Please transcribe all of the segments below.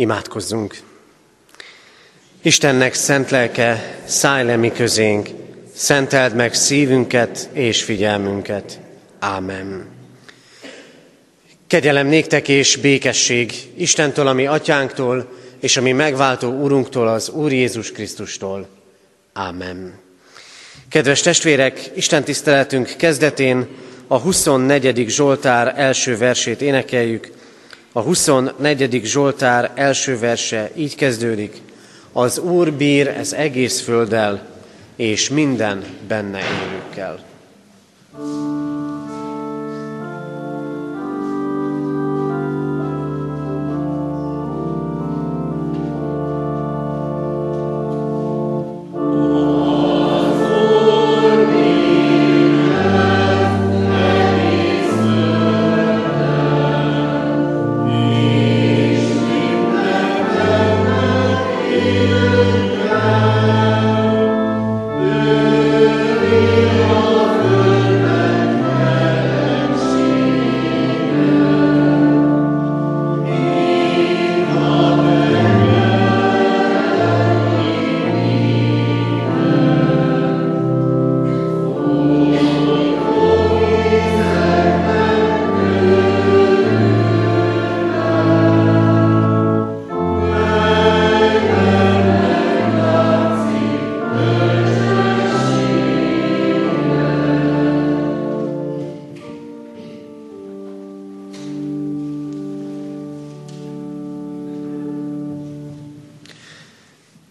Imádkozzunk! Istennek szent lelke, szállj le mi közénk, szenteld meg szívünket és figyelmünket. Ámen. Kegyelem néktek és békesség Istentől, ami atyánktól, és ami megváltó Úrunktól, az Úr Jézus Krisztustól. Ámen. Kedves testvérek, Isten tiszteletünk kezdetén a 24. Zsoltár első versét énekeljük, a 24. Zsoltár első verse így kezdődik. Az Úr bír ez egész földdel, és minden benne élőkkel.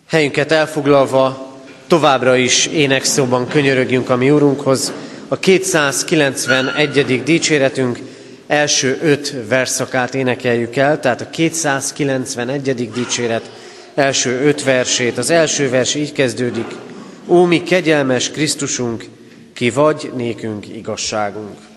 Helyünket elfoglalva továbbra is énekszóban könyörögjünk a mi Úrunkhoz. A 291. dicséretünk első öt verszakát énekeljük el, tehát a 291. dicséret első öt versét. Az első vers így kezdődik. Ó, mi kegyelmes Krisztusunk, ki vagy nékünk igazságunk.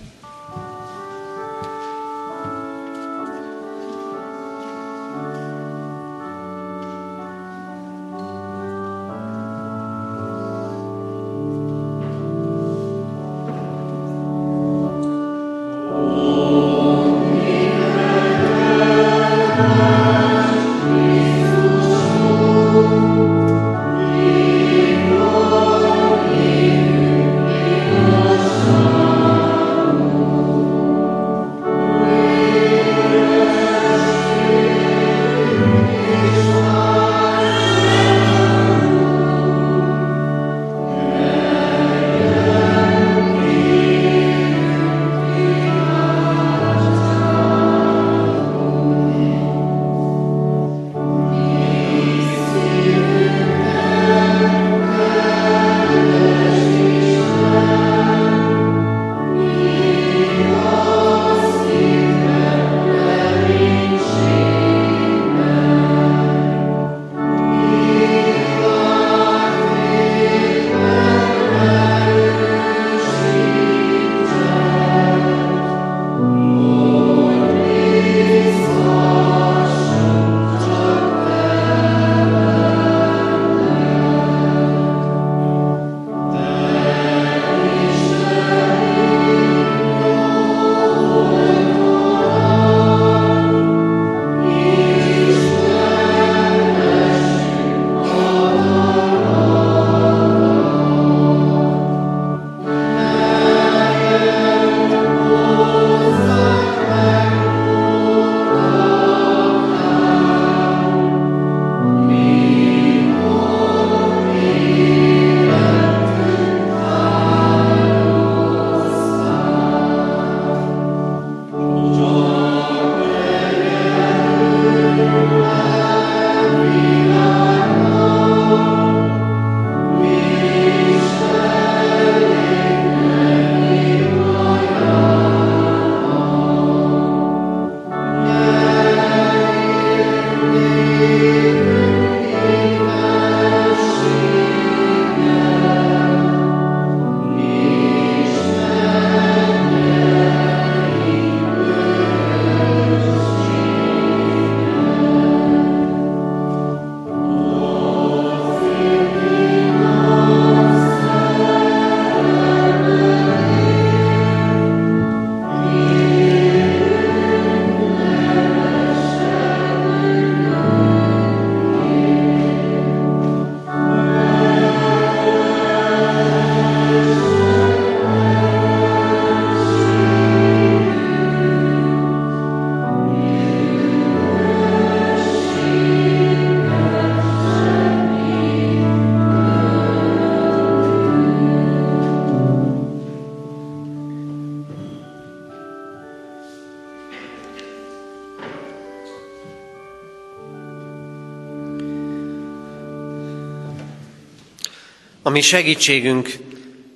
Ami segítségünk,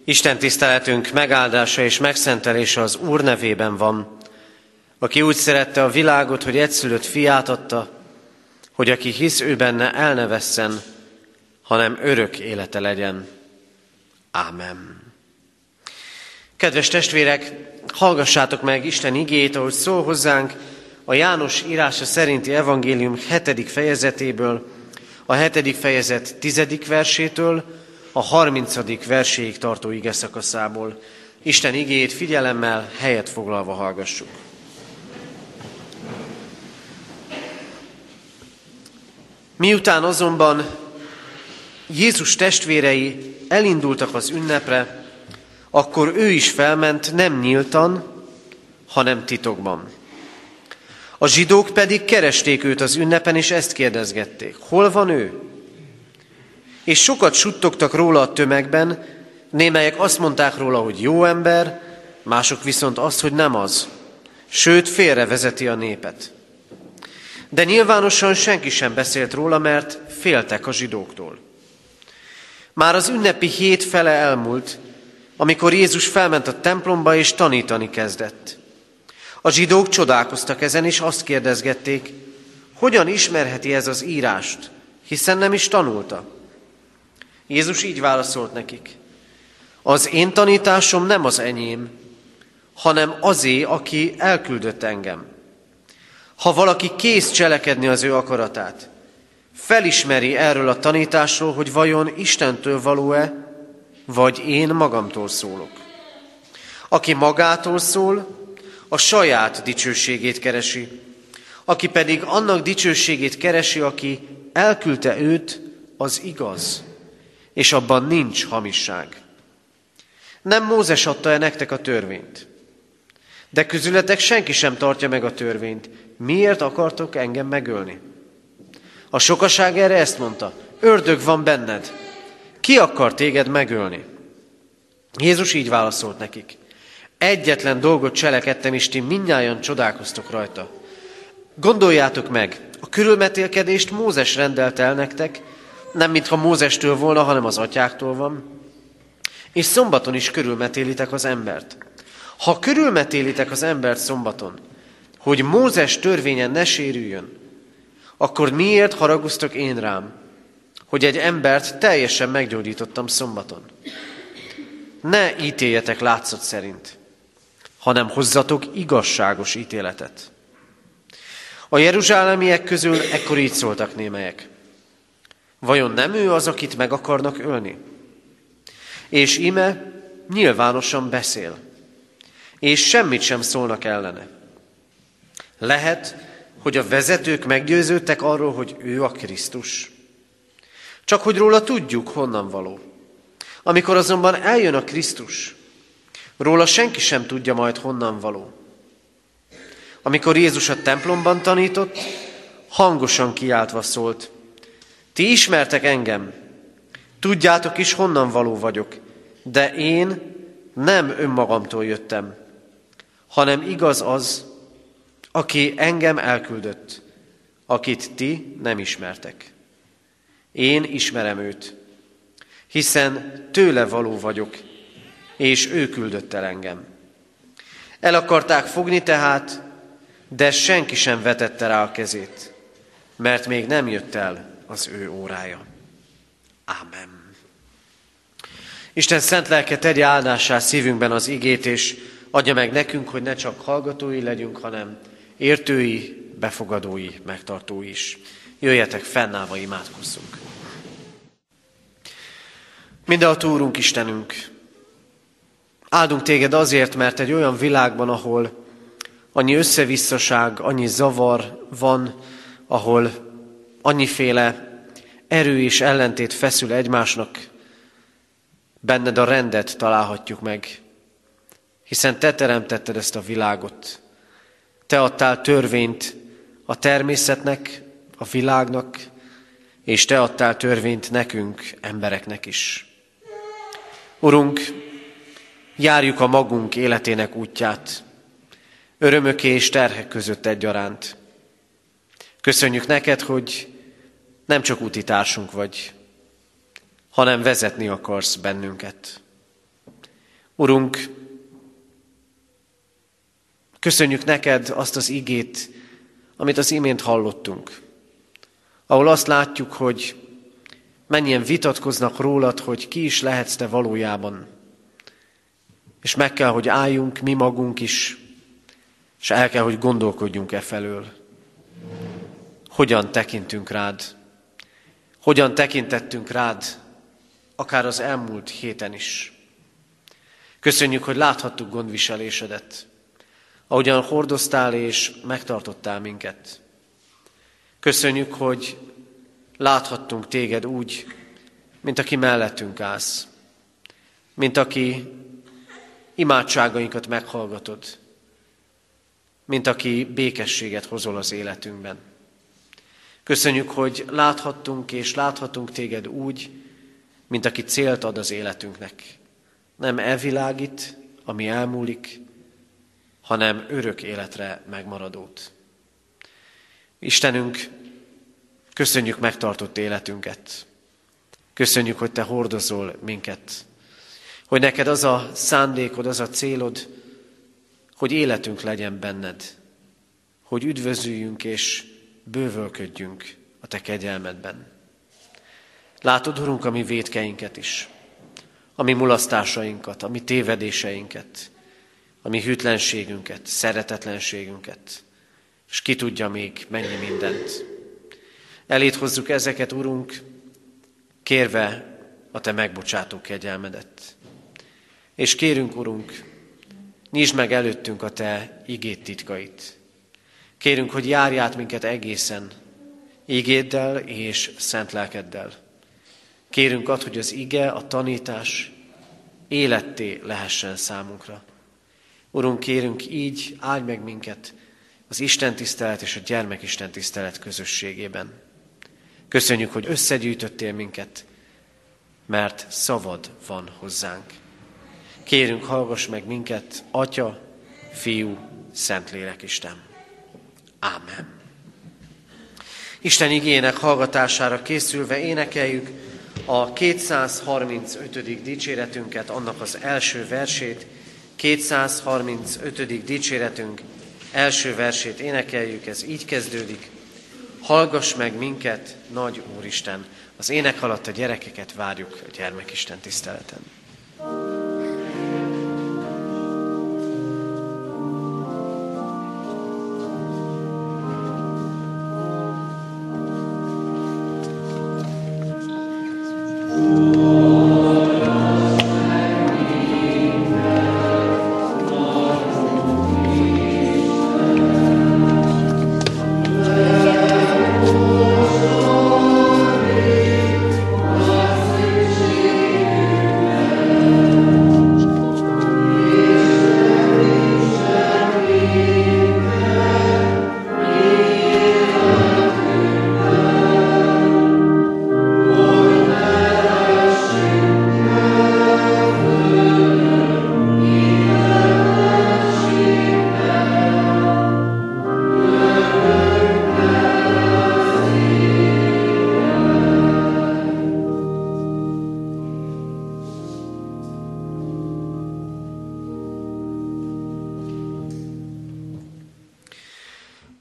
Isten tiszteletünk megáldása és megszentelése az Úr nevében van, aki úgy szerette a világot, hogy egyszülött fiát adta, hogy aki hisz ő benne, el ne vesszen, hanem örök élete legyen. Ámen. Kedves testvérek, hallgassátok meg Isten igét, ahogy szól hozzánk a János írása szerinti evangélium hetedik fejezetéből, a hetedik fejezet tizedik versétől, a harmincadik verséig tartó ige szakaszából. Isten igét figyelemmel, helyet foglalva hallgassuk. Miután azonban Jézus testvérei elindultak az ünnepre, akkor ő is felment nem nyíltan, hanem titokban. A zsidók pedig keresték őt az ünnepen, és ezt kérdezgették. Hol van ő? És sokat suttogtak róla a tömegben, némelyek azt mondták róla, hogy jó ember, mások viszont azt, hogy nem az. Sőt, félrevezeti a népet. De nyilvánosan senki sem beszélt róla, mert féltek a zsidóktól. Már az ünnepi hét fele elmúlt, amikor Jézus felment a templomba és tanítani kezdett. A zsidók csodálkoztak ezen, és azt kérdezgették, hogyan ismerheti ez az írást, hiszen nem is tanulta. Jézus így válaszolt nekik, az én tanításom nem az enyém, hanem azé, aki elküldött engem. Ha valaki kész cselekedni az ő akaratát, felismeri erről a tanításról, hogy vajon Istentől való-e, vagy én magamtól szólok. Aki magától szól, a saját dicsőségét keresi, aki pedig annak dicsőségét keresi, aki elküldte őt, az igaz, és abban nincs hamisság. Nem Mózes adta -e nektek a törvényt? De közületek senki sem tartja meg a törvényt. Miért akartok engem megölni? A sokaság erre ezt mondta, ördög van benned. Ki akar téged megölni? Jézus így válaszolt nekik. Egyetlen dolgot cselekedtem, és ti mindnyájan csodálkoztok rajta. Gondoljátok meg, a körülmetélkedést Mózes rendelt el nektek, nem mintha Mózestől volna, hanem az atyáktól van. És szombaton is körülmetélitek az embert. Ha körülmetélitek az embert szombaton, hogy Mózes törvényen ne sérüljön, akkor miért haraguztok én rám, hogy egy embert teljesen meggyógyítottam szombaton? Ne ítéljetek látszat szerint, hanem hozzatok igazságos ítéletet. A jeruzsálemiek közül ekkor így szóltak némelyek. Vajon nem ő az, akit meg akarnak ölni? És ime nyilvánosan beszél, és semmit sem szólnak ellene. Lehet, hogy a vezetők meggyőződtek arról, hogy ő a Krisztus. Csak hogy róla tudjuk, honnan való. Amikor azonban eljön a Krisztus, róla senki sem tudja majd honnan való. Amikor Jézus a templomban tanított, hangosan kiáltva szólt, ti ismertek engem, tudjátok is, honnan való vagyok, de én nem önmagamtól jöttem, hanem igaz az, aki engem elküldött, akit ti nem ismertek. Én ismerem őt, hiszen tőle való vagyok, és ő küldött el engem. El akarták fogni tehát, de senki sem vetette rá a kezét, mert még nem jött el az ő órája. Ámen. Isten szent lelke tegye áldásá szívünkben az igét, és adja meg nekünk, hogy ne csak hallgatói legyünk, hanem értői, befogadói, megtartói is. Jöjjetek fennállva, imádkozzunk. a Úrunk Istenünk, áldunk téged azért, mert egy olyan világban, ahol annyi összevisszaság, annyi zavar van, ahol annyiféle erő és ellentét feszül egymásnak, benned a rendet találhatjuk meg, hiszen te teremtetted ezt a világot. Te adtál törvényt a természetnek, a világnak, és te adtál törvényt nekünk, embereknek is. Urunk, járjuk a magunk életének útját, örömöké és terhek között egyaránt. Köszönjük neked, hogy nem csak úti társunk vagy, hanem vezetni akarsz bennünket. Urunk, köszönjük neked azt az igét, amit az imént hallottunk, ahol azt látjuk, hogy mennyien vitatkoznak rólad, hogy ki is lehetsz te valójában. És meg kell, hogy álljunk mi magunk is, és el kell, hogy gondolkodjunk e felől. Hogyan tekintünk rád? Hogyan tekintettünk rád, akár az elmúlt héten is? Köszönjük, hogy láthattuk gondviselésedet, ahogyan hordoztál és megtartottál minket. Köszönjük, hogy láthattunk téged úgy, mint aki mellettünk állsz, mint aki imádságainkat meghallgatod, mint aki békességet hozol az életünkben. Köszönjük, hogy láthattunk és láthatunk téged úgy, mint aki célt ad az életünknek. Nem elvilágít, ami elmúlik, hanem örök életre megmaradót. Istenünk, köszönjük megtartott életünket. Köszönjük, hogy Te hordozol minket. Hogy neked az a szándékod, az a célod, hogy életünk legyen benned. Hogy üdvözüljünk és bővölködjünk a Te kegyelmedben. Látod, Urunk, a mi védkeinket is, a mi mulasztásainkat, a mi tévedéseinket, a mi hűtlenségünket, szeretetlenségünket, és ki tudja még mennyi mindent. Elét hozzuk ezeket, Urunk, kérve a Te megbocsátó kegyelmedet. És kérünk, Urunk, nyisd meg előttünk a Te igét titkait. Kérünk, hogy járj át minket egészen, igéddel és szent lelkeddel. Kérünk ad, hogy az ige, a tanítás életté lehessen számunkra. Urunk, kérünk így, áldj meg minket az Isten tisztelet és a gyermekisten tisztelet közösségében. Köszönjük, hogy összegyűjtöttél minket, mert szavad van hozzánk. Kérünk, hallgass meg minket, Atya, Fiú, Szentlélek Isten. Ámen. Isten igének hallgatására készülve énekeljük a 235. dicséretünket, annak az első versét, 235. dicséretünk első versét énekeljük, ez így kezdődik. Hallgass meg minket, nagy Úristen! Az ének alatt a gyerekeket várjuk a gyermekisten tiszteleten.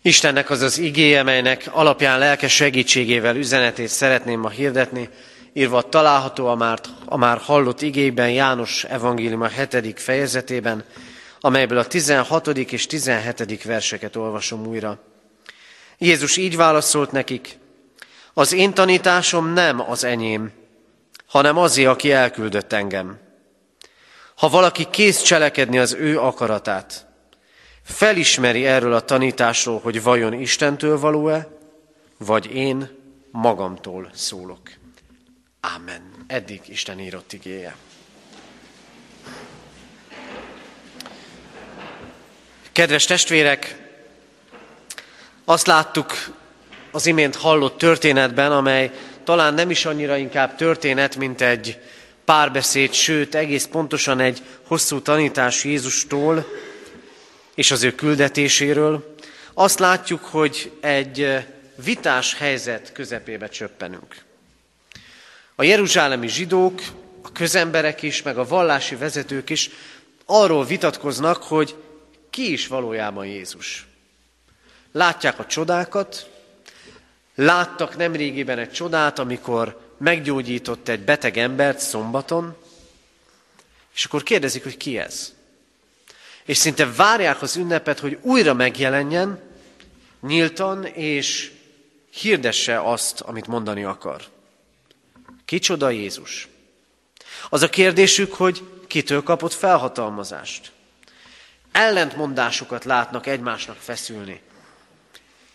Istennek az az igéje, melynek alapján lelke segítségével üzenetét szeretném ma hirdetni, írva található a már, a már hallott igében János evangélium a 7. fejezetében, amelyből a 16. és 17. verseket olvasom újra. Jézus így válaszolt nekik, az én tanításom nem az enyém, hanem azé, aki elküldött engem. Ha valaki kész cselekedni az ő akaratát, felismeri erről a tanításról, hogy vajon Istentől való-e, vagy én magamtól szólok. Ámen. Eddig Isten írott igéje. Kedves testvérek, azt láttuk az imént hallott történetben, amely talán nem is annyira inkább történet, mint egy párbeszéd, sőt egész pontosan egy hosszú tanítás Jézustól, és az ő küldetéséről, azt látjuk, hogy egy vitás helyzet közepébe csöppenünk. A jeruzsálemi zsidók, a közemberek is, meg a vallási vezetők is arról vitatkoznak, hogy ki is valójában Jézus. Látják a csodákat, láttak nemrégiben egy csodát, amikor meggyógyított egy beteg embert szombaton, és akkor kérdezik, hogy ki ez. És szinte várják az ünnepet, hogy újra megjelenjen, nyíltan, és hirdesse azt, amit mondani akar. Kicsoda Jézus? Az a kérdésük, hogy kitől kapott felhatalmazást. Ellentmondásokat látnak egymásnak feszülni.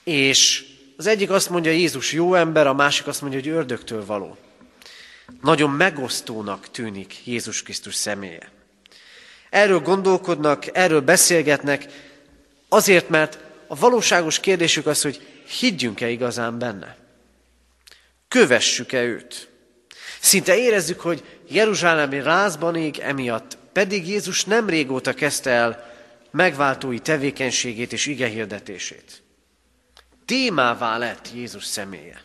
És az egyik azt mondja, Jézus jó ember, a másik azt mondja, hogy ördögtől való. Nagyon megosztónak tűnik Jézus Krisztus személye. Erről gondolkodnak, erről beszélgetnek, azért, mert a valóságos kérdésük az, hogy higgyünk-e igazán benne? Kövessük-e őt? Szinte érezzük, hogy Jeruzsálemi rázban ég emiatt, pedig Jézus nem régóta kezdte el megváltói tevékenységét és igehirdetését. Témává lett Jézus személye.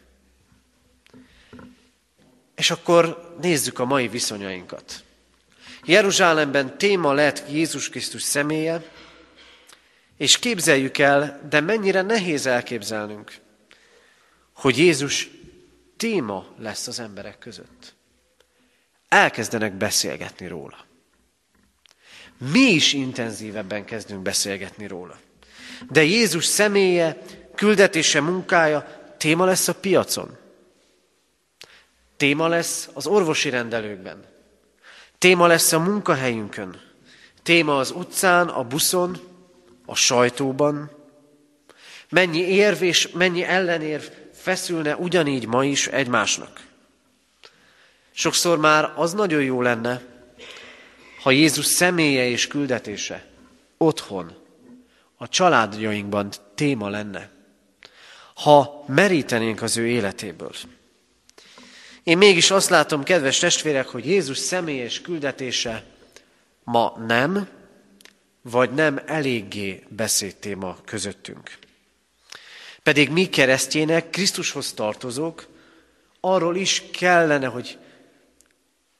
És akkor nézzük a mai viszonyainkat. Jeruzsálemben téma lett Jézus Krisztus személye, és képzeljük el, de mennyire nehéz elképzelnünk, hogy Jézus téma lesz az emberek között. Elkezdenek beszélgetni róla. Mi is intenzívebben kezdünk beszélgetni róla. De Jézus személye, küldetése, munkája téma lesz a piacon. Téma lesz az orvosi rendelőkben. Téma lesz a munkahelyünkön. Téma az utcán, a buszon, a sajtóban. Mennyi érv és mennyi ellenérv feszülne ugyanígy ma is egymásnak. Sokszor már az nagyon jó lenne, ha Jézus személye és küldetése otthon, a családjainkban téma lenne, ha merítenénk az ő életéből. Én mégis azt látom, kedves testvérek, hogy Jézus személyes küldetése ma nem, vagy nem eléggé beszédtéma közöttünk. Pedig mi keresztjének, Krisztushoz tartozók, arról is kellene, hogy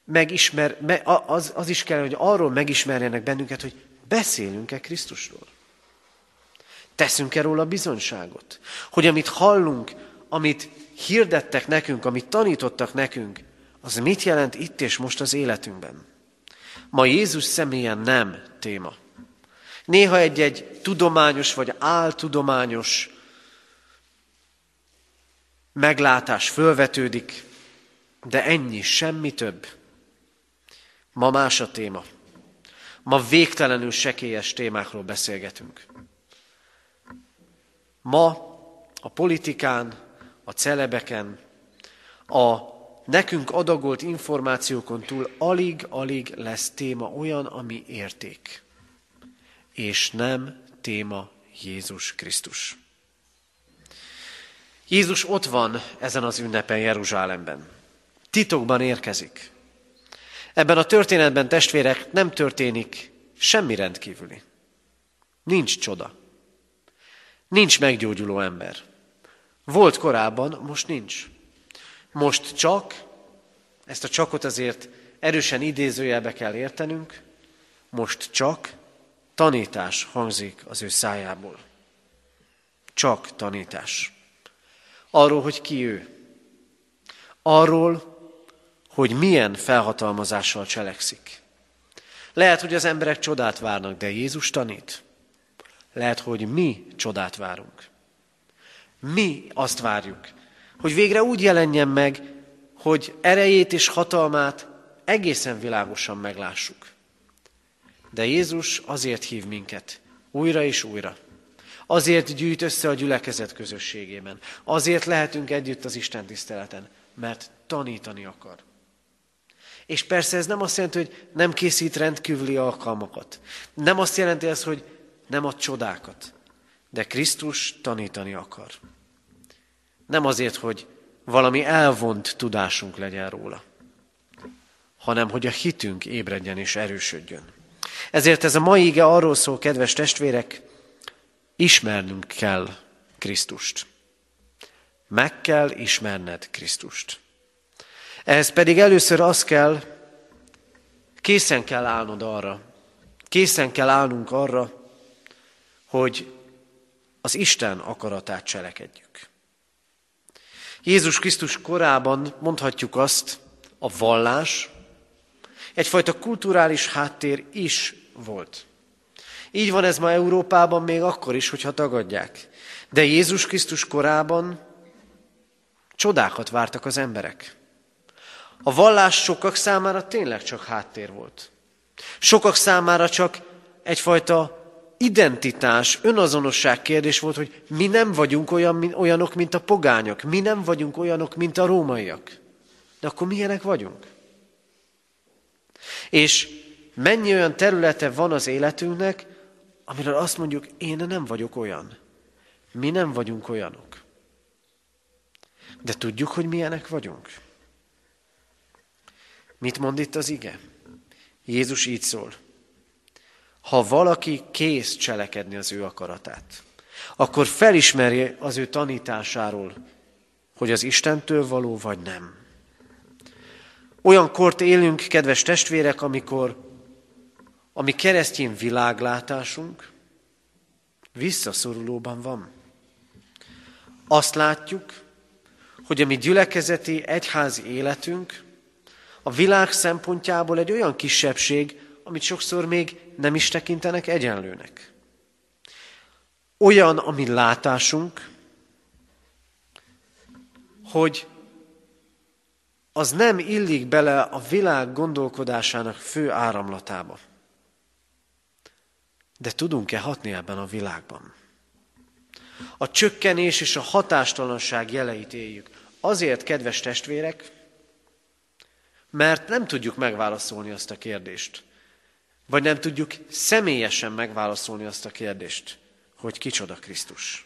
megismer, az, az is kellene, hogy arról megismerjenek bennünket, hogy beszélünk-e Krisztusról. Teszünk-e róla bizonyságot? Hogy amit hallunk, amit hirdettek nekünk, amit tanítottak nekünk, az mit jelent itt és most az életünkben? Ma Jézus személyen nem téma. Néha egy-egy tudományos vagy áltudományos meglátás fölvetődik, de ennyi, semmi több. Ma más a téma. Ma végtelenül sekélyes témákról beszélgetünk. Ma a politikán, a celebeken, a nekünk adagolt információkon túl alig-alig lesz téma olyan, ami érték. És nem téma Jézus Krisztus. Jézus ott van ezen az ünnepen Jeruzsálemben. Titokban érkezik. Ebben a történetben, testvérek, nem történik semmi rendkívüli. Nincs csoda. Nincs meggyógyuló ember. Volt korábban, most nincs. Most csak, ezt a csakot azért erősen idézőjelbe kell értenünk, most csak tanítás hangzik az ő szájából. Csak tanítás. Arról, hogy ki ő. Arról, hogy milyen felhatalmazással cselekszik. Lehet, hogy az emberek csodát várnak, de Jézus tanít. Lehet, hogy mi csodát várunk. Mi azt várjuk, hogy végre úgy jelenjen meg, hogy erejét és hatalmát egészen világosan meglássuk. De Jézus azért hív minket újra és újra. Azért gyűjt össze a gyülekezet közösségében. Azért lehetünk együtt az Isten tiszteleten, mert tanítani akar. És persze ez nem azt jelenti, hogy nem készít rendkívüli alkalmakat. Nem azt jelenti ez, hogy nem ad csodákat. De Krisztus tanítani akar. Nem azért, hogy valami elvont tudásunk legyen róla, hanem hogy a hitünk ébredjen és erősödjön. Ezért ez a mai ige arról szól, kedves testvérek, ismernünk kell Krisztust. Meg kell ismerned Krisztust. Ehhez pedig először az kell, készen kell állnod arra, készen kell állnunk arra, hogy az Isten akaratát cselekedjük. Jézus Krisztus korában mondhatjuk azt, a vallás egyfajta kulturális háttér is volt. Így van ez ma Európában még akkor is, hogyha tagadják. De Jézus Krisztus korában csodákat vártak az emberek. A vallás sokak számára tényleg csak háttér volt. Sokak számára csak egyfajta identitás, önazonosság kérdés volt, hogy mi nem vagyunk olyan, olyanok, mint a pogányok, mi nem vagyunk olyanok, mint a rómaiak. De akkor milyenek vagyunk? És mennyi olyan területe van az életünknek, amiről azt mondjuk, én nem vagyok olyan. Mi nem vagyunk olyanok. De tudjuk, hogy milyenek vagyunk. Mit mond itt az ige? Jézus így szól. Ha valaki kész cselekedni az ő akaratát, akkor felismerje az ő tanításáról, hogy az Istentől való vagy nem. Olyan kort élünk, kedves testvérek, amikor a mi keresztény világlátásunk visszaszorulóban van. Azt látjuk, hogy a mi gyülekezeti egyházi életünk a világ szempontjából egy olyan kisebbség, amit sokszor még nem is tekintenek egyenlőnek. Olyan a mi látásunk, hogy az nem illik bele a világ gondolkodásának fő áramlatába. De tudunk-e hatni ebben a világban? A csökkenés és a hatástalanság jeleit éljük. Azért, kedves testvérek, mert nem tudjuk megválaszolni azt a kérdést. Vagy nem tudjuk személyesen megválaszolni azt a kérdést, hogy kicsoda Krisztus.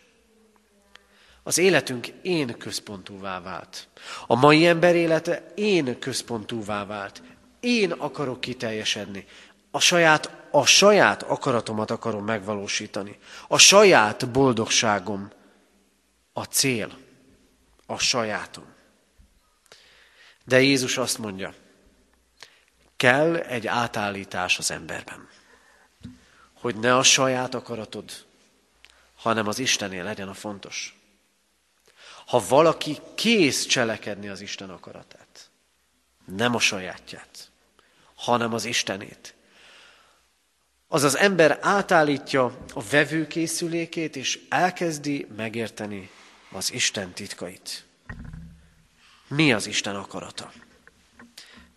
Az életünk én központúvá vált. A mai ember élete én központúvá vált. Én akarok kiteljesedni. A saját, a saját akaratomat akarom megvalósítani. A saját boldogságom a cél. A sajátom. De Jézus azt mondja, kell egy átállítás az emberben. Hogy ne a saját akaratod, hanem az Istené legyen a fontos ha valaki kész cselekedni az Isten akaratát. Nem a sajátját, hanem az Istenét. Az az ember átállítja a vevőkészülékét, és elkezdi megérteni az Isten titkait. Mi az Isten akarata?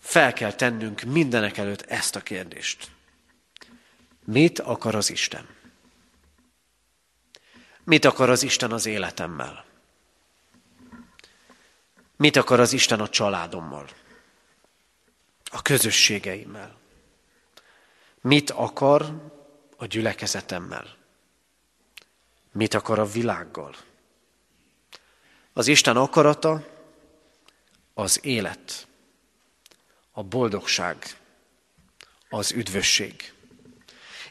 Fel kell tennünk mindenek előtt ezt a kérdést. Mit akar az Isten? Mit akar az Isten az életemmel? Mit akar az Isten a családommal? A közösségeimmel? Mit akar a gyülekezetemmel? Mit akar a világgal? Az Isten akarata az élet, a boldogság, az üdvösség.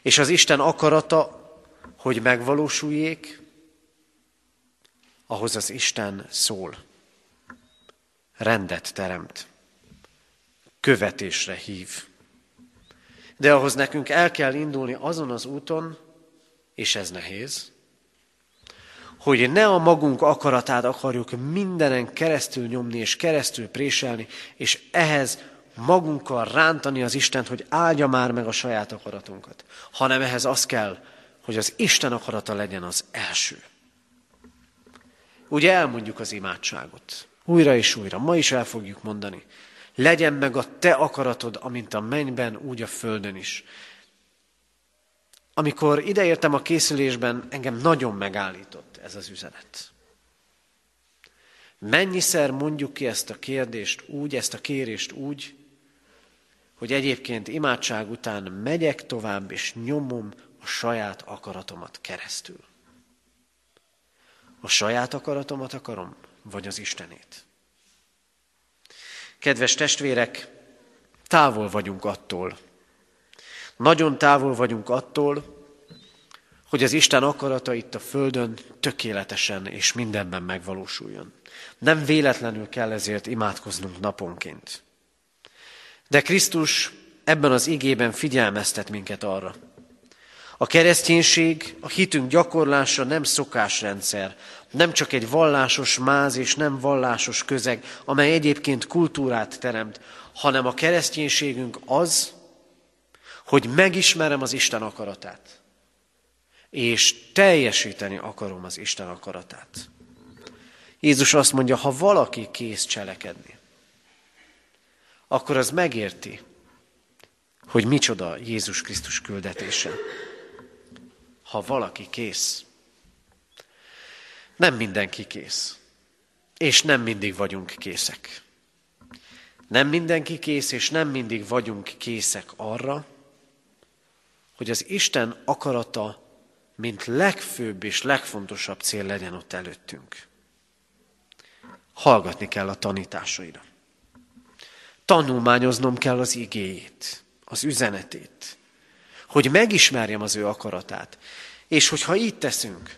És az Isten akarata, hogy megvalósuljék, ahhoz az Isten szól rendet teremt, követésre hív. De ahhoz nekünk el kell indulni azon az úton, és ez nehéz, hogy ne a magunk akaratát akarjuk mindenen keresztül nyomni és keresztül préselni, és ehhez magunkkal rántani az Istent, hogy áldja már meg a saját akaratunkat, hanem ehhez az kell, hogy az Isten akarata legyen az első. Ugye elmondjuk az imádságot. Újra és újra, ma is el fogjuk mondani. Legyen meg a te akaratod, amint a mennyben, úgy a földön is. Amikor ideértem a készülésben, engem nagyon megállított ez az üzenet. Mennyiszer mondjuk ki ezt a kérdést úgy, ezt a kérést úgy, hogy egyébként imádság után megyek tovább, és nyomom a saját akaratomat keresztül. A saját akaratomat akarom, vagy az Istenét. Kedves testvérek, távol vagyunk attól, nagyon távol vagyunk attól, hogy az Isten akarata itt a Földön tökéletesen és mindenben megvalósuljon. Nem véletlenül kell ezért imádkoznunk naponként. De Krisztus ebben az igében figyelmeztet minket arra. A kereszténység, a hitünk gyakorlása nem szokásrendszer, nem csak egy vallásos máz és nem vallásos közeg, amely egyébként kultúrát teremt, hanem a kereszténységünk az, hogy megismerem az Isten akaratát, és teljesíteni akarom az Isten akaratát. Jézus azt mondja, ha valaki kész cselekedni, akkor az megérti, hogy micsoda Jézus Krisztus küldetése. Ha valaki kész. Nem mindenki kész. És nem mindig vagyunk készek. Nem mindenki kész, és nem mindig vagyunk készek arra, hogy az Isten akarata, mint legfőbb és legfontosabb cél legyen ott előttünk. Hallgatni kell a tanításaira. Tanulmányoznom kell az igéjét, az üzenetét, hogy megismerjem az ő akaratát. És hogyha így teszünk,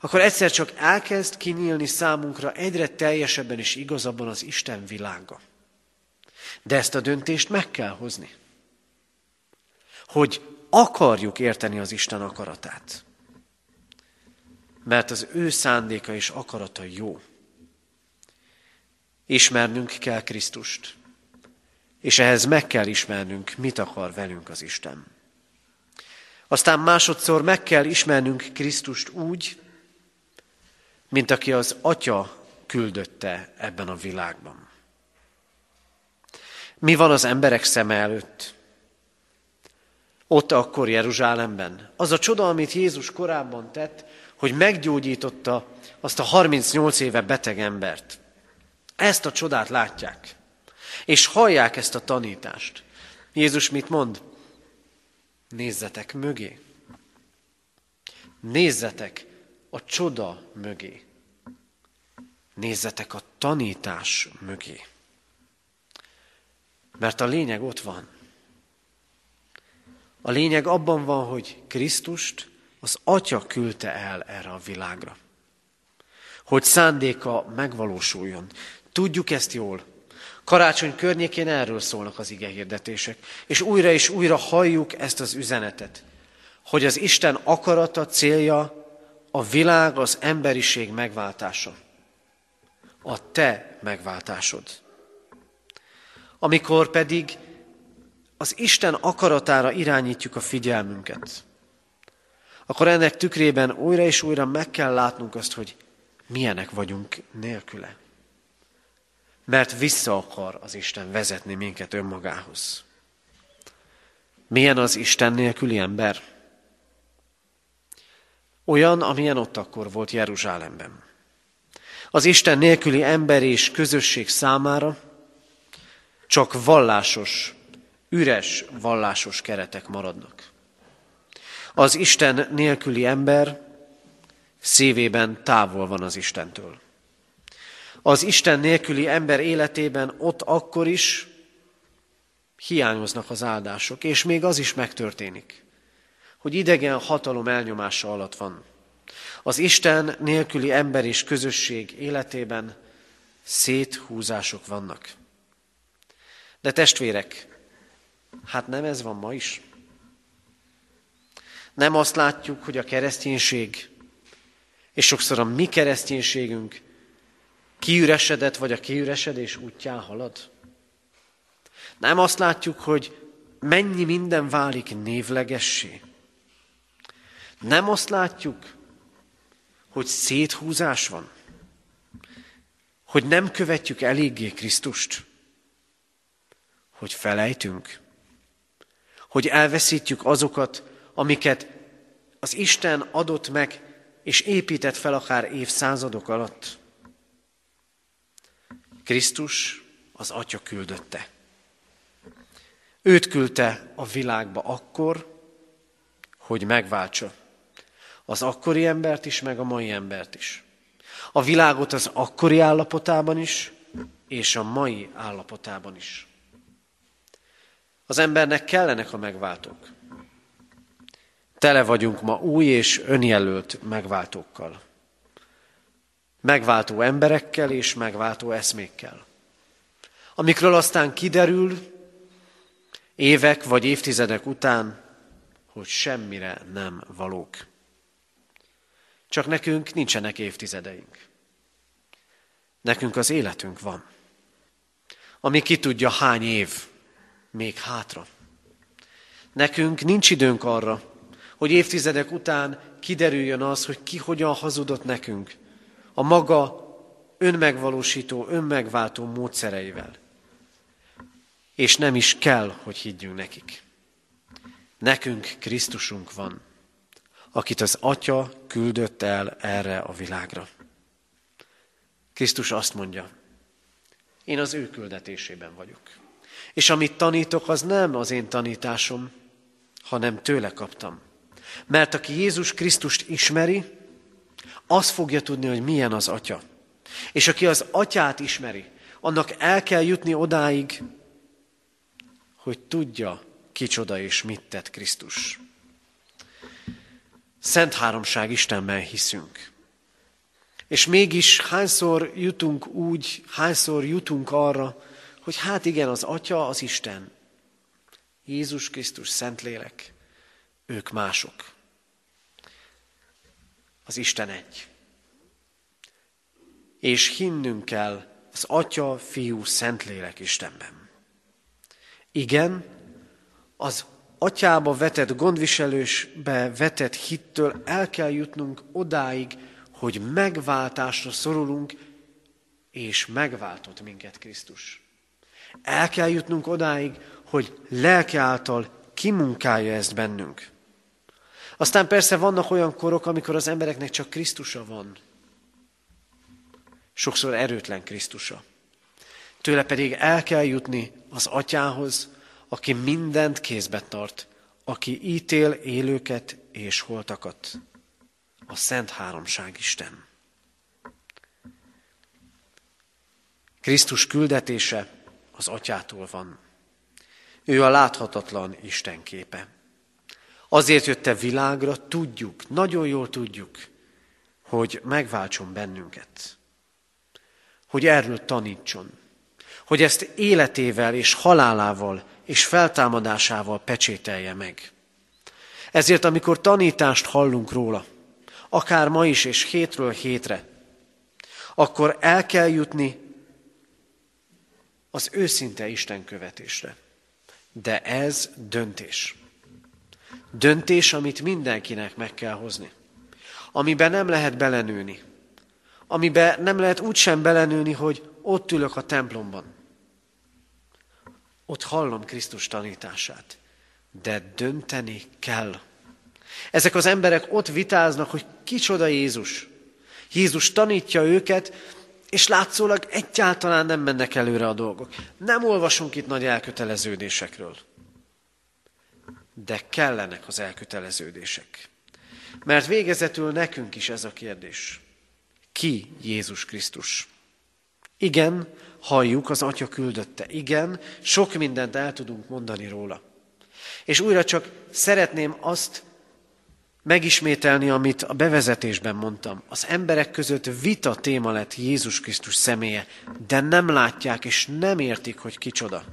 akkor egyszer csak elkezd kinyílni számunkra egyre teljesebben és igazabban az Isten világa. De ezt a döntést meg kell hozni. Hogy akarjuk érteni az Isten akaratát. Mert az ő szándéka és akarata jó. Ismernünk kell Krisztust. És ehhez meg kell ismernünk, mit akar velünk az Isten. Aztán másodszor meg kell ismernünk Krisztust úgy, mint aki az Atya küldötte ebben a világban. Mi van az emberek szeme előtt? Ott akkor Jeruzsálemben. Az a csoda, amit Jézus korábban tett, hogy meggyógyította azt a 38 éve beteg embert. Ezt a csodát látják, és hallják ezt a tanítást. Jézus mit mond? Nézzetek mögé. Nézzetek a csoda mögé. Nézzetek a tanítás mögé. Mert a lényeg ott van. A lényeg abban van, hogy Krisztust az Atya küldte el erre a világra. Hogy szándéka megvalósuljon. Tudjuk ezt jól. Karácsony környékén erről szólnak az ige hirdetések. És újra és újra halljuk ezt az üzenetet, hogy az Isten akarata, célja a világ, az emberiség megváltása. A te megváltásod. Amikor pedig az Isten akaratára irányítjuk a figyelmünket, akkor ennek tükrében újra és újra meg kell látnunk azt, hogy milyenek vagyunk nélküle. Mert vissza akar az Isten vezetni minket önmagához. Milyen az Isten nélküli ember? Olyan, amilyen ott akkor volt Jeruzsálemben. Az Isten nélküli ember és közösség számára csak vallásos, üres vallásos keretek maradnak. Az Isten nélküli ember szívében távol van az Istentől. Az Isten nélküli ember életében ott akkor is hiányoznak az áldások, és még az is megtörténik, hogy idegen hatalom elnyomása alatt van. Az Isten nélküli ember és közösség életében széthúzások vannak. De testvérek, hát nem ez van ma is. Nem azt látjuk, hogy a kereszténység, és sokszor a mi kereszténységünk kiüresedett, vagy a kiüresedés útján halad. Nem azt látjuk, hogy mennyi minden válik névlegessé. Nem azt látjuk, hogy széthúzás van. Hogy nem követjük eléggé Krisztust. Hogy felejtünk. Hogy elveszítjük azokat, amiket az Isten adott meg, és épített fel akár évszázadok alatt. Krisztus az Atya küldötte. Őt küldte a világba akkor, hogy megváltsa az akkori embert is, meg a mai embert is. A világot az akkori állapotában is, és a mai állapotában is. Az embernek kellenek a megváltók. Tele vagyunk ma új és önjelölt megváltókkal. Megváltó emberekkel és megváltó eszmékkel. Amikről aztán kiderül évek vagy évtizedek után, hogy semmire nem valók. Csak nekünk nincsenek évtizedeink. Nekünk az életünk van. Ami ki tudja hány év még hátra. Nekünk nincs időnk arra, hogy évtizedek után kiderüljön az, hogy ki hogyan hazudott nekünk a maga önmegvalósító, önmegváltó módszereivel. És nem is kell, hogy higgyünk nekik. Nekünk Krisztusunk van, akit az Atya küldött el erre a világra. Krisztus azt mondja, én az ő küldetésében vagyok. És amit tanítok, az nem az én tanításom, hanem tőle kaptam. Mert aki Jézus Krisztust ismeri, az fogja tudni, hogy milyen az Atya. És aki az Atyát ismeri, annak el kell jutni odáig, hogy tudja, kicsoda és mit tett Krisztus. Szent háromság Istenben hiszünk. És mégis hányszor jutunk úgy, hányszor jutunk arra, hogy hát igen, az Atya, az Isten, Jézus Krisztus, Szentlélek, ők mások. Az Isten egy. És hinnünk kell az Atya, Fiú, Szentlélek Istenben. Igen, az atyába vetett gondviselősbe vetett hittől el kell jutnunk odáig, hogy megváltásra szorulunk, és megváltott minket Krisztus. El kell jutnunk odáig, hogy lelke által kimunkálja ezt bennünk. Aztán persze vannak olyan korok, amikor az embereknek csak Krisztusa van. Sokszor erőtlen Krisztusa. Tőle pedig el kell jutni az atyához, aki mindent kézbe tart, aki ítél élőket és holtakat. A Szent Háromság Isten. Krisztus küldetése az atyától van. Ő a láthatatlan Isten képe. Azért jött világra, tudjuk, nagyon jól tudjuk, hogy megváltson bennünket. Hogy erről tanítson. Hogy ezt életével és halálával és feltámadásával pecsételje meg. Ezért, amikor tanítást hallunk róla, akár ma is és hétről hétre, akkor el kell jutni az őszinte Isten követésre. De ez döntés. Döntés, amit mindenkinek meg kell hozni. Amiben nem lehet belenőni. Amiben nem lehet úgysem belenőni, hogy ott ülök a templomban. Ott hallom Krisztus tanítását. De dönteni kell. Ezek az emberek ott vitáznak, hogy kicsoda Jézus. Jézus tanítja őket, és látszólag egyáltalán nem mennek előre a dolgok. Nem olvasunk itt nagy elköteleződésekről. De kellenek az elköteleződések. Mert végezetül nekünk is ez a kérdés. Ki Jézus Krisztus? Igen, halljuk, az Atya küldötte. Igen, sok mindent el tudunk mondani róla. És újra csak szeretném azt megismételni, amit a bevezetésben mondtam. Az emberek között vita téma lett Jézus Krisztus személye, de nem látják és nem értik, hogy kicsoda.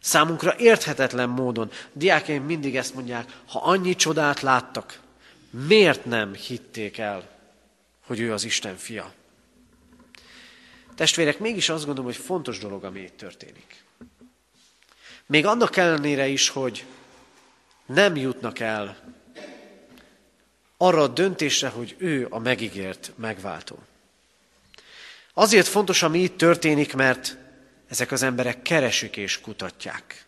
Számunkra érthetetlen módon, diákjaim mindig ezt mondják, ha annyi csodát láttak, miért nem hitték el, hogy ő az Isten fia? Testvérek, mégis azt gondolom, hogy fontos dolog, ami itt történik. Még annak ellenére is, hogy nem jutnak el arra a döntésre, hogy ő a megígért megváltó. Azért fontos, ami itt történik, mert ezek az emberek keresik és kutatják.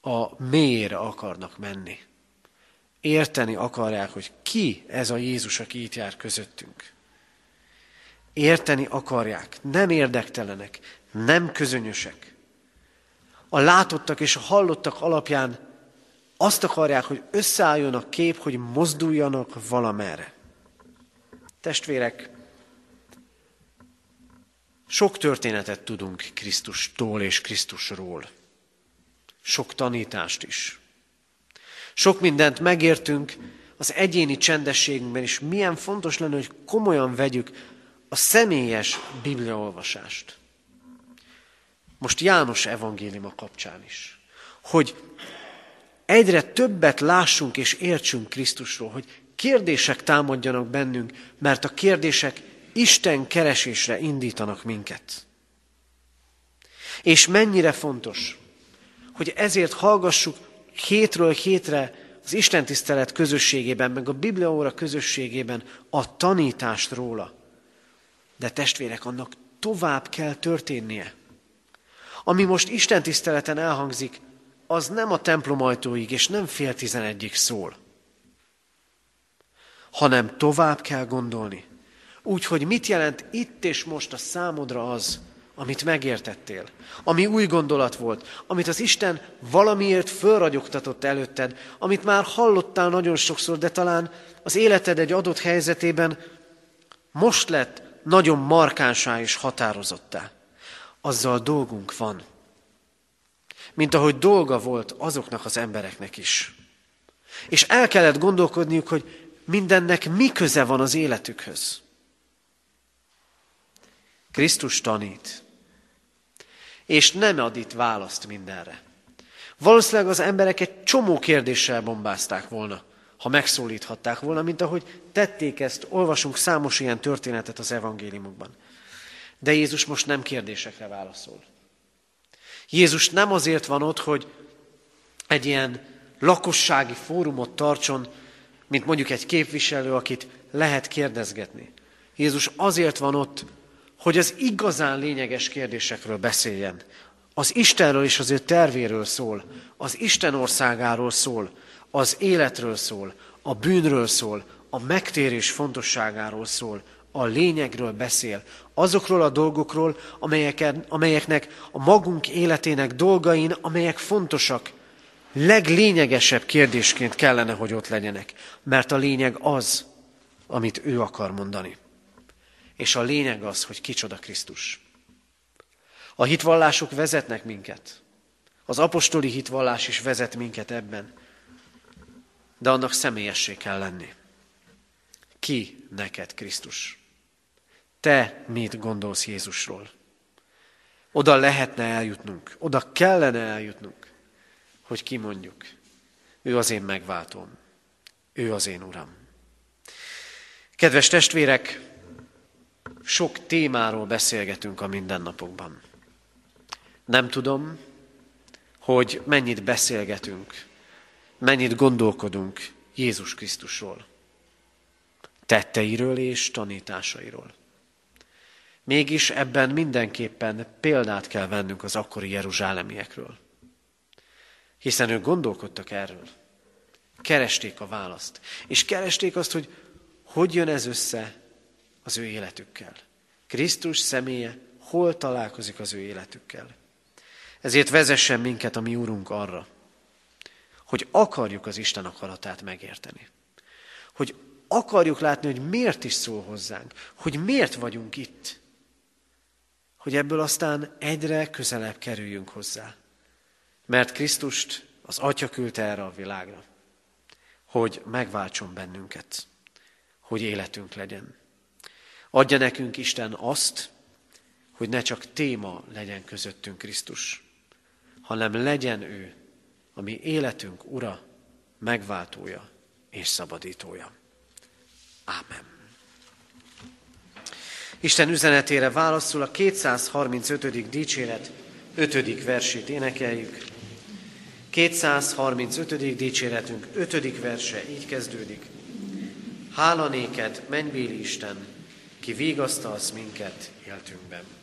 A mélyre akarnak menni. Érteni akarják, hogy ki ez a Jézus, aki itt jár közöttünk. Érteni akarják, nem érdektelenek, nem közönösek. A látottak és a hallottak alapján azt akarják, hogy összeálljon a kép, hogy mozduljanak valamerre. Testvérek, sok történetet tudunk Krisztustól és Krisztusról. Sok tanítást is. Sok mindent megértünk az egyéni csendességünkben, és milyen fontos lenne, hogy komolyan vegyük a személyes bibliaolvasást. Most János evangéliuma kapcsán is. Hogy egyre többet lássunk és értsünk Krisztusról, hogy kérdések támadjanak bennünk, mert a kérdések Isten keresésre indítanak minket. És mennyire fontos, hogy ezért hallgassuk hétről hétre az Isten tisztelet közösségében, meg a Bibliaóra közösségében a tanítást róla. De testvérek, annak tovább kell történnie. Ami most Isten tiszteleten elhangzik, az nem a templom ajtóig és nem fél tizenegyig szól, hanem tovább kell gondolni. Úgy, hogy mit jelent itt és most a számodra az, amit megértettél, ami új gondolat volt, amit az Isten valamiért fölragyogtatott előtted, amit már hallottál nagyon sokszor, de talán az életed egy adott helyzetében most lett nagyon markánsá és határozottá. Azzal dolgunk van. Mint ahogy dolga volt azoknak az embereknek is. És el kellett gondolkodniuk, hogy mindennek mi köze van az életükhöz. Krisztus tanít és nem ad itt választ mindenre. Valószínűleg az emberek egy csomó kérdéssel bombázták volna, ha megszólíthatták volna, mint ahogy tették ezt, olvasunk számos ilyen történetet az evangéliumokban. De Jézus most nem kérdésekre válaszol. Jézus nem azért van ott, hogy egy ilyen lakossági fórumot tartson, mint mondjuk egy képviselő, akit lehet kérdezgetni. Jézus azért van ott, hogy az igazán lényeges kérdésekről beszéljen. Az Istenről és az ő tervéről szól, az Isten országáról szól, az életről szól, a bűnről szól, a megtérés fontosságáról szól, a lényegről beszél, azokról a dolgokról, amelyeken, amelyeknek a magunk életének dolgain, amelyek fontosak, leglényegesebb kérdésként kellene, hogy ott legyenek, mert a lényeg az, amit ő akar mondani. És a lényeg az, hogy kicsoda Krisztus. A hitvallások vezetnek minket. Az apostoli hitvallás is vezet minket ebben. De annak személyessé kell lenni. Ki neked Krisztus? Te mit gondolsz Jézusról? Oda lehetne eljutnunk, oda kellene eljutnunk, hogy kimondjuk. Ő az én megváltom, ő az én Uram. Kedves testvérek, sok témáról beszélgetünk a mindennapokban. Nem tudom, hogy mennyit beszélgetünk, mennyit gondolkodunk Jézus Krisztusról, tetteiről és tanításairól. Mégis ebben mindenképpen példát kell vennünk az akkori jeruzsálemiekről. Hiszen ők gondolkodtak erről. Keresték a választ. És keresték azt, hogy hogy jön ez össze az ő életükkel. Krisztus személye hol találkozik az ő életükkel. Ezért vezessen minket a mi Úrunk arra, hogy akarjuk az Isten akaratát megérteni. Hogy akarjuk látni, hogy miért is szól hozzánk, hogy miért vagyunk itt. Hogy ebből aztán egyre közelebb kerüljünk hozzá. Mert Krisztust az Atya küldte erre a világra, hogy megváltson bennünket, hogy életünk legyen. Adja nekünk Isten azt, hogy ne csak téma legyen közöttünk Krisztus, hanem legyen ő, ami életünk ura, megváltója és szabadítója. Ámen. Isten üzenetére válaszul a 235. dicséret 5. versét énekeljük. 235. dicséretünk 5. verse így kezdődik. Hála néked, mennybéli Isten, ki vigasztalsz minket életünkben.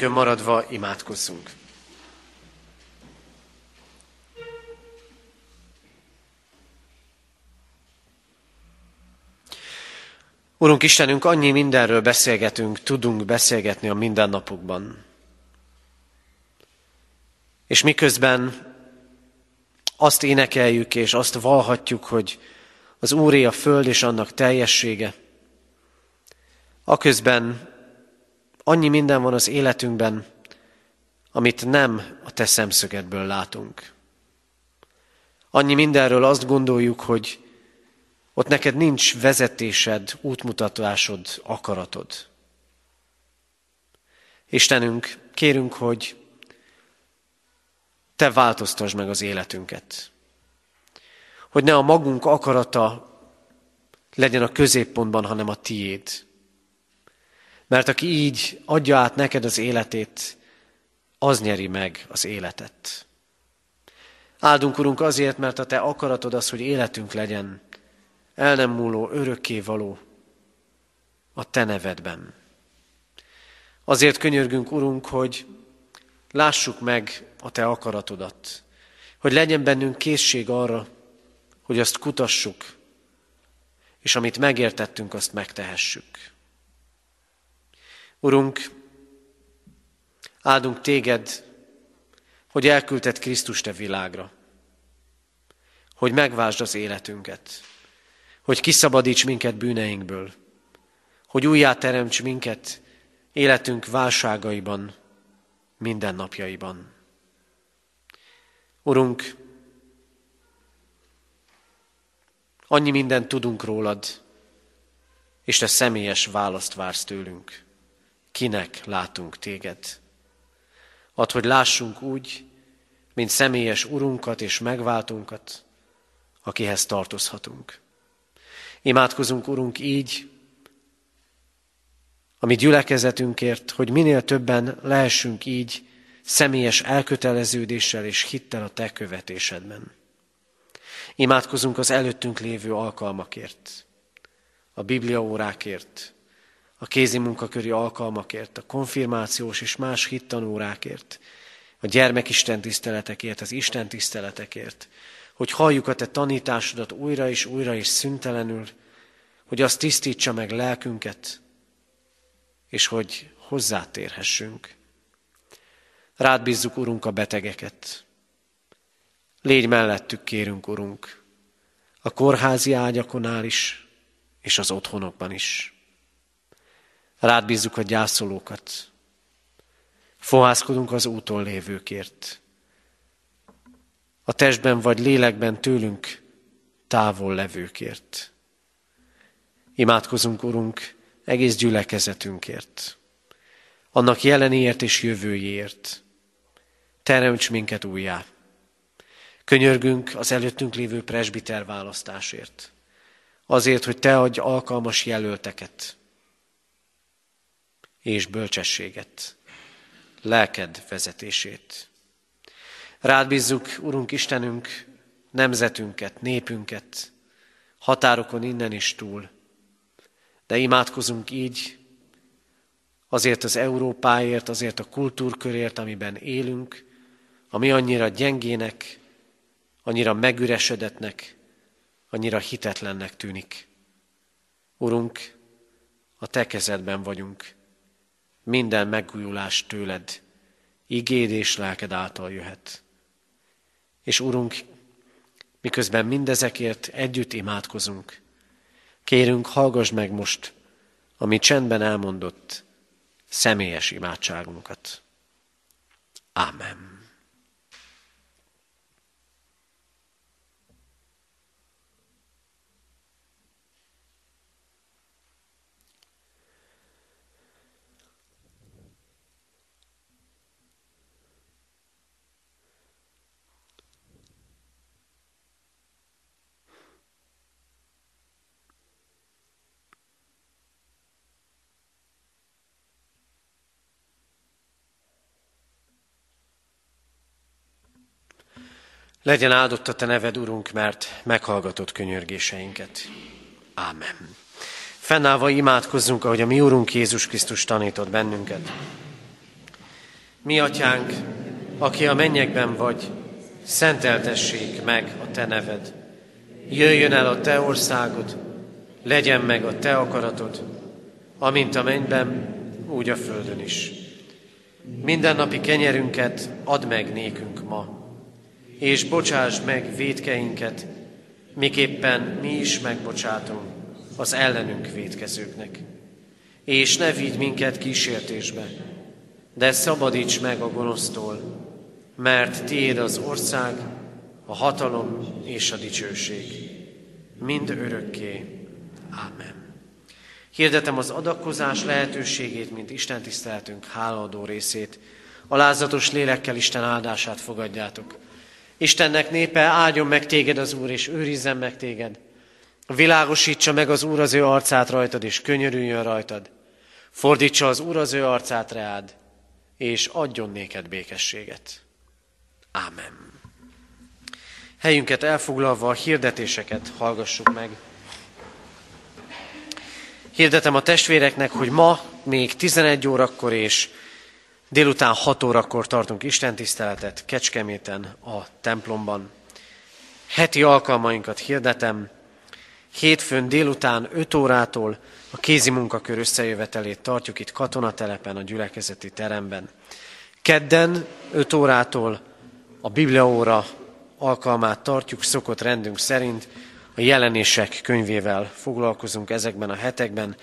Helyünkön maradva imádkozzunk. Urunk Istenünk, annyi mindenről beszélgetünk, tudunk beszélgetni a mindennapokban. És miközben azt énekeljük és azt valhatjuk, hogy az Úré a föld és annak teljessége, aközben annyi minden van az életünkben, amit nem a te szemszögedből látunk. Annyi mindenről azt gondoljuk, hogy ott neked nincs vezetésed, útmutatásod, akaratod. Istenünk, kérünk, hogy te változtasd meg az életünket. Hogy ne a magunk akarata legyen a középpontban, hanem a tiéd. Mert aki így adja át neked az életét, az nyeri meg az életet. Áldunk, Urunk, azért, mert a Te akaratod az, hogy életünk legyen, el nem múló, örökké való a Te nevedben. Azért könyörgünk, Urunk, hogy lássuk meg a Te akaratodat, hogy legyen bennünk készség arra, hogy azt kutassuk, és amit megértettünk, azt megtehessük. Urunk, áldunk téged, hogy elküldted Krisztust a világra, hogy megvásd az életünket, hogy kiszabadíts minket bűneinkből, hogy újjáteremts minket életünk válságaiban, mindennapjaiban. Urunk, annyi mindent tudunk rólad, és te személyes választ vársz tőlünk. Kinek látunk téged? Add, hogy lássunk úgy, mint személyes urunkat és megváltunkat, akihez tartozhatunk. Imádkozunk, Urunk, így, a mi gyülekezetünkért, hogy minél többen lehessünk így személyes elköteleződéssel és hittel a Te követésedben. Imádkozunk az előttünk lévő alkalmakért, a bibliaórákért, a kézi munkaköri alkalmakért, a konfirmációs és más hittanórákért, a gyermekisten tiszteletekért, az Isten tiszteletekért, hogy halljuk a Te tanításodat újra és újra és szüntelenül, hogy az tisztítsa meg lelkünket, és hogy hozzátérhessünk. Rád bízzuk, Urunk, a betegeket. Légy mellettük, kérünk, Urunk, a kórházi ágyakonál is, és az otthonokban is. Rád bízzuk a gyászolókat. Fohászkodunk az úton lévőkért. A testben vagy lélekben tőlünk távol levőkért. Imádkozunk, Urunk, egész gyülekezetünkért, annak jelenéért és jövőjéért. Teremts minket újjá. Könyörgünk az előttünk lévő presbiter választásért. Azért, hogy Te adj alkalmas jelölteket és bölcsességet, lelked vezetését. Rád bízzuk, Urunk Istenünk, nemzetünket, népünket, határokon innen is túl, de imádkozunk így azért az Európáért, azért a kultúrkörért, amiben élünk, ami annyira gyengének, annyira megüresedetnek, annyira hitetlennek tűnik. Urunk, a Te kezedben vagyunk. Minden megújulás tőled, igéd és lelked által jöhet. És Urunk, miközben mindezekért együtt imádkozunk, Kérünk, hallgass meg most, ami csendben elmondott személyes imádságunkat. Amen. Legyen áldott a Te neved, Urunk, mert meghallgatott könyörgéseinket. Ámen. Fennállva imádkozzunk, ahogy a mi Urunk Jézus Krisztus tanított bennünket. Mi atyánk, aki a mennyekben vagy, szenteltessék meg a te neved. Jöjjön el a te országod, legyen meg a te akaratod, amint a mennyben, úgy a földön is. Minden napi kenyerünket add meg nékünk ma, és bocsásd meg védkeinket, miképpen mi is megbocsátunk az ellenünk védkezőknek. És ne vigy minket kísértésbe, de szabadíts meg a gonosztól, mert tiéd az ország, a hatalom és a dicsőség, mind örökké. Amen. Hirdetem az adakozás lehetőségét, mint Isten tiszteletünk hálaadó részét. Alázatos lélekkel Isten áldását fogadjátok. Istennek népe, áldjon meg téged az Úr, és őrizzen meg téged. Világosítsa meg az Úr az ő arcát rajtad, és könyörüljön rajtad. Fordítsa az Úr az ő arcát reád, és adjon néked békességet. Ámen. Helyünket elfoglalva a hirdetéseket hallgassuk meg. Hirdetem a testvéreknek, hogy ma még 11 órakor és délután 6 órakor tartunk istentiszteletet Kecskeméten a templomban. Heti alkalmainkat hirdetem. Hétfőn délután 5 órától a kézi munkakör összejövetelét tartjuk itt katonatelepen, a gyülekezeti teremben. Kedden 5 órától a Bibliaóra alkalmát tartjuk szokott rendünk szerint, a jelenések könyvével foglalkozunk ezekben a hetekben,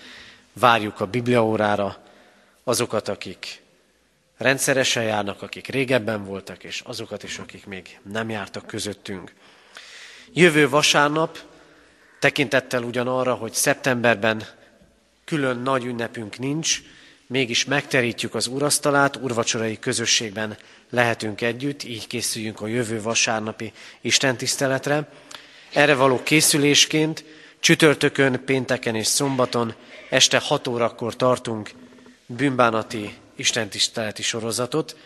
várjuk a Bibliaórára azokat, akik rendszeresen járnak, akik régebben voltak, és azokat is, akik még nem jártak közöttünk. Jövő vasárnap, tekintettel ugyanarra, hogy szeptemberben külön nagy ünnepünk nincs, mégis megterítjük az urasztalát, urvacsorai közösségben lehetünk együtt, így készüljünk a jövő vasárnapi istentiszteletre. Erre való készülésként csütörtökön, pénteken és szombaton este 6 órakor tartunk bűnbánati istentiszteleti sorozatot.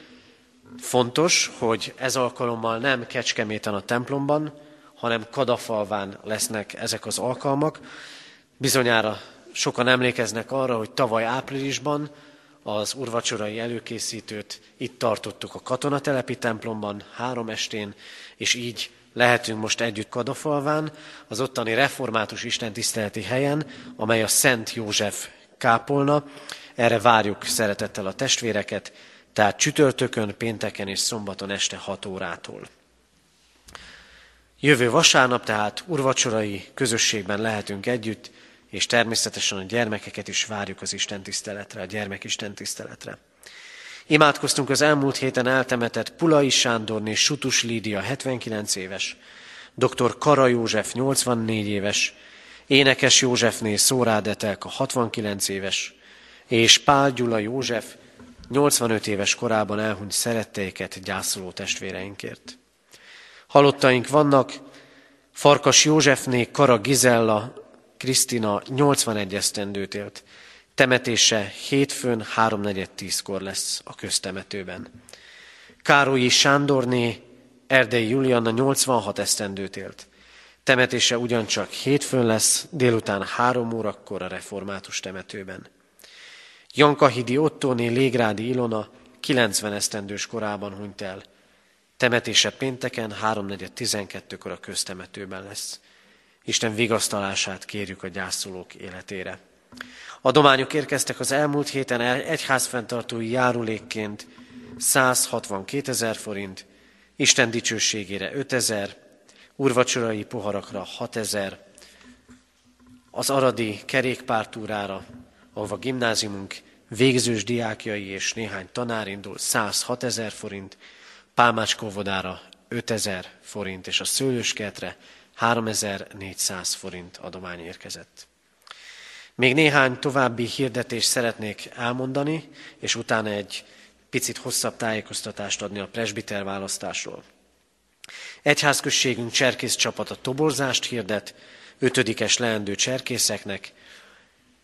Fontos, hogy ez alkalommal nem Kecskeméten a templomban, hanem Kadafalván lesznek ezek az alkalmak. Bizonyára sokan emlékeznek arra, hogy tavaly áprilisban az urvacsorai előkészítőt itt tartottuk a katonatelepi templomban három estén, és így lehetünk most együtt Kadafalván, az ottani református istentiszteleti helyen, amely a Szent József kápolna. Erre várjuk szeretettel a testvéreket, tehát csütörtökön, pénteken és szombaton este 6 órától. Jövő vasárnap tehát urvacsorai közösségben lehetünk együtt, és természetesen a gyermekeket is várjuk az Isten tiszteletre, a gyermek Isten tiszteletre. Imádkoztunk az elmúlt héten eltemetett Pulai Sándorné Sutus Lídia 79 éves, dr. Kara József 84 éves, Énekes Józsefné Szórád Etelka 69 éves, és Pál Gyula József 85 éves korában elhunyt szeretteiket gyászoló testvéreinkért. Halottaink vannak, Farkas Józsefné Kara Gizella Krisztina 81 esztendőt élt. Temetése hétfőn 3.4.10-kor lesz a köztemetőben. Károlyi Sándorné Erdei Julianna 86 esztendőt élt. Temetése ugyancsak hétfőn lesz, délután három órakor a református temetőben. Jankahidi Ottóné Légrádi Ilona 90 esztendős korában hunyt el. Temetése pénteken 3.4.12-kor a köztemetőben lesz. Isten vigasztalását kérjük a gyászolók életére. Adományok érkeztek az elmúlt héten egyházfenntartói járulékként 162 ezer forint, Isten dicsőségére 5 ezer, urvacsorai poharakra 6 ezer, az aradi kerékpártúrára, ahova gimnáziumunk végzős diákjai és néhány tanár indul 106 ezer forint, Pálmácskóvodára 5 ezer forint, és a szőlőskertre 3400 forint adomány érkezett. Még néhány további hirdetést szeretnék elmondani, és utána egy picit hosszabb tájékoztatást adni a presbiter választásról. Egyházközségünk cserkész csapata toborzást hirdet, ötödikes leendő cserkészeknek,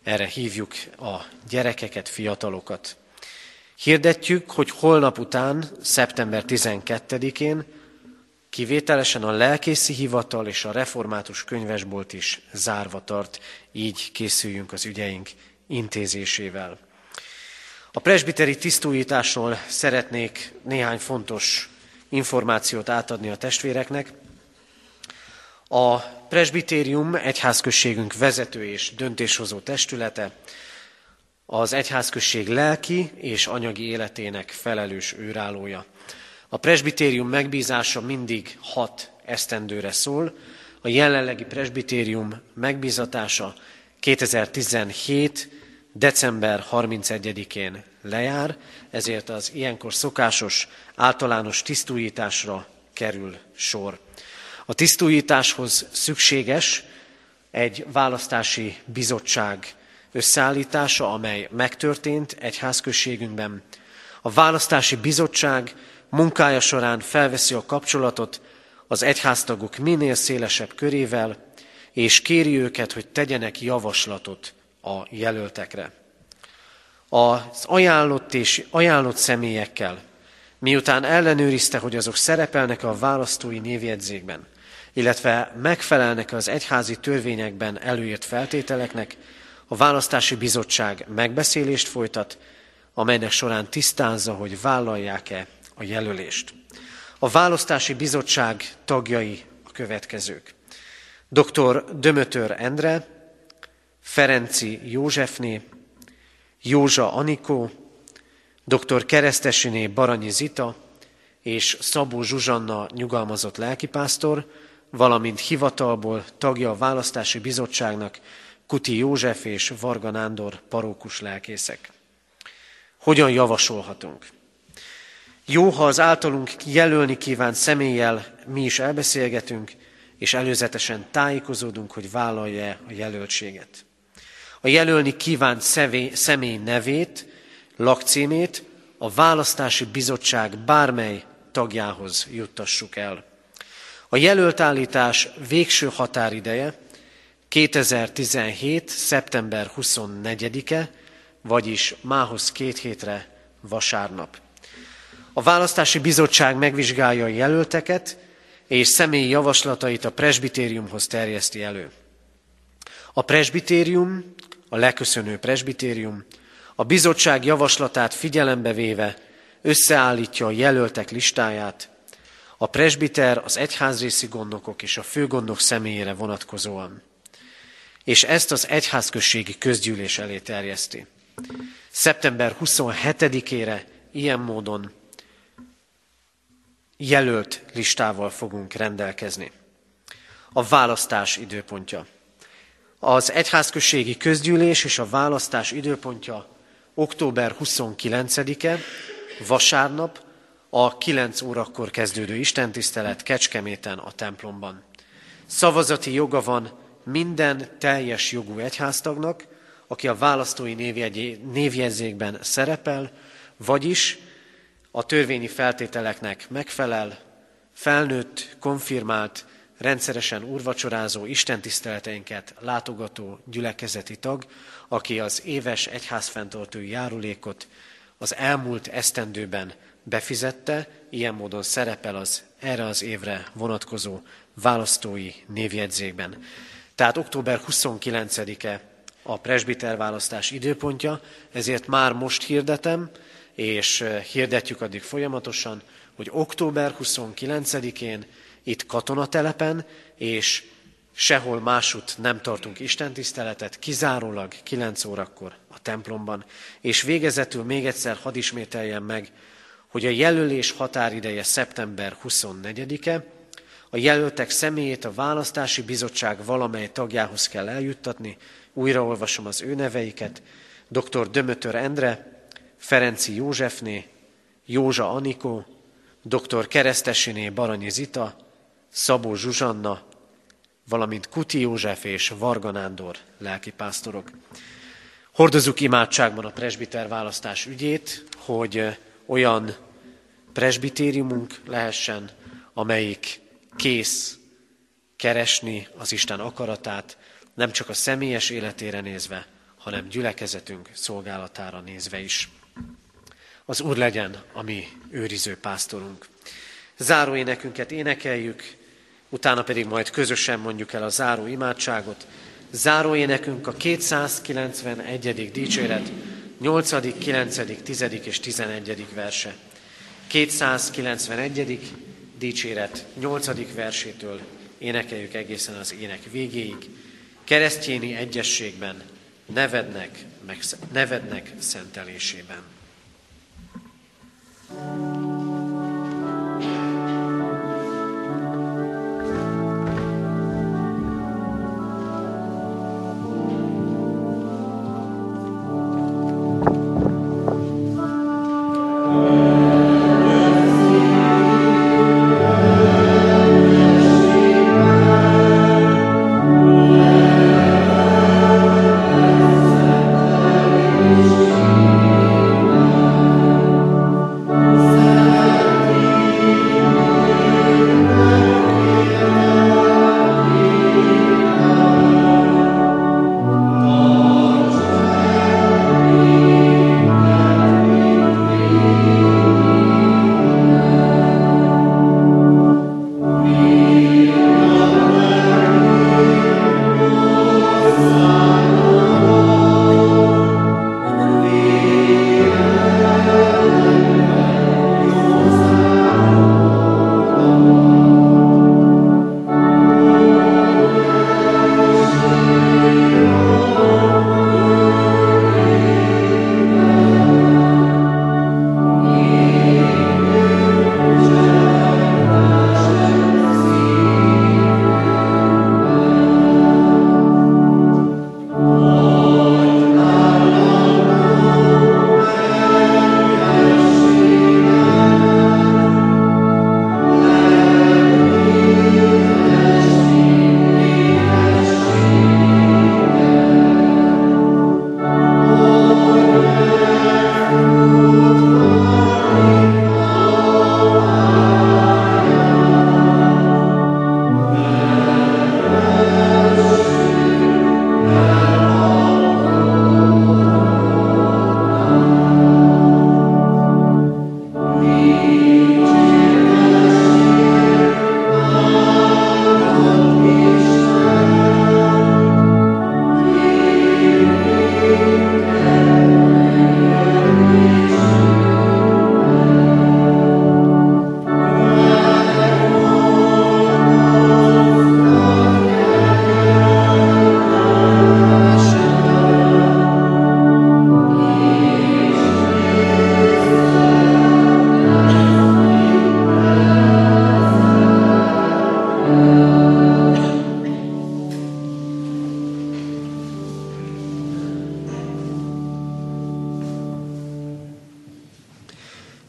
erre hívjuk a gyerekeket, fiatalokat. Hirdetjük, hogy holnap után, szeptember 12-én Kivételesen a lelkészi hivatal és a református könyvesbolt is zárva tart, így készüljünk az ügyeink intézésével. A presbiteri tisztújításról szeretnék néhány fontos információt átadni a testvéreknek. A presbitérium egyházközségünk vezető és döntéshozó testülete, az egyházközség lelki és anyagi életének felelős őrállója. A presbitérium megbízása mindig hat esztendőre szól. A jelenlegi presbitérium megbízatása 2017. december 31-én lejár, ezért az ilyenkor szokásos általános tisztújításra kerül sor. A tisztújításhoz szükséges egy választási bizottság összeállítása, amely megtörtént egyházközségünkben. A választási bizottság munkája során felveszi a kapcsolatot az egyháztagok minél szélesebb körével, és kéri őket, hogy tegyenek javaslatot a jelöltekre. Az ajánlott és ajánlott személyekkel, miután ellenőrizte, hogy azok szerepelnek a választói névjegyzékben, illetve megfelelnek az egyházi törvényekben előírt feltételeknek, a választási bizottság megbeszélést folytat, amelynek során tisztázza, hogy vállalják-e a jelölést. A választási bizottság tagjai a következők. Dr. Dömötör Endre, Ferenci Józsefné, Józsa Anikó, dr. Keresztesiné Baranyi Zita és Szabó Zsuzsanna nyugalmazott lelkipásztor, valamint hivatalból tagja a választási bizottságnak Kuti József és Varga Nándor parókus lelkészek. Hogyan javasolhatunk? Jó, ha az általunk jelölni kívánt személlyel mi is elbeszélgetünk, és előzetesen tájékozódunk, hogy vállalja a jelöltséget. A jelölni kívánt személy nevét, lakcímét a választási bizottság bármely tagjához juttassuk el. A jelöltállítás végső határideje 2017. szeptember 24-e, vagyis mához két hétre vasárnap. A választási bizottság megvizsgálja a jelölteket, és személyi javaslatait a presbitériumhoz terjeszti elő. A presbitérium, a leköszönő presbitérium, a bizottság javaslatát figyelembe véve összeállítja a jelöltek listáját, a presbiter az egyházrészi gondnokok és a főgondnok személyére vonatkozóan és ezt az egyházközségi közgyűlés elé terjeszti. Szeptember 27-ére ilyen módon jelölt listával fogunk rendelkezni. A választás időpontja. Az egyházközségi közgyűlés és a választás időpontja október 29-e, vasárnap, a 9 órakor kezdődő istentisztelet Kecskeméten a templomban. Szavazati joga van minden teljes jogú egyháztagnak, aki a választói névjegyzékben szerepel, vagyis a törvényi feltételeknek megfelel, felnőtt, konfirmált, rendszeresen úrvacsorázó, istentiszteleteinket látogató gyülekezeti tag, aki az éves egyházfenntartói járulékot az elmúlt esztendőben befizette, ilyen módon szerepel az erre az évre vonatkozó választói névjegyzékben. Tehát október 29-e a presbiter választás időpontja, ezért már most hirdetem, és eh, hirdetjük addig folyamatosan, hogy október 29-én itt katonatelepen, és sehol másút nem tartunk istentiszteletet, kizárólag 9 órakor a templomban. És végezetül még egyszer hadd ismételjem meg, hogy a jelölés határideje szeptember 24-e, a jelöltek személyét a választási bizottság valamely tagjához kell eljuttatni, újraolvasom az ő neveiket, dr. Dömötör Endre, Ferenci Józsefné, Józsa Anikó, dr. Keresztesiné Baranyi Zita, Szabó Zsuzsanna, valamint Kuti József és Varga Nándor lelkipásztorok. Hordozzuk imádságban a presbiter választás ügyét, hogy olyan presbitériumunk lehessen, amelyik kész keresni az Isten akaratát, nem csak a személyes életére nézve, hanem gyülekezetünk szolgálatára nézve is. Az Úr legyen a mi őriző pásztorunk. Záró énekünket énekeljük, utána pedig majd közösen mondjuk el a záró imádságot. Záró énekünk a 291. dicséret, 8., 9., 10. és 11. verse. 291. dicséret 8. versétől énekeljük egészen az ének végéig. Keresztjéni egyességben, nevednek, meg, nevednek szentelésében. thank you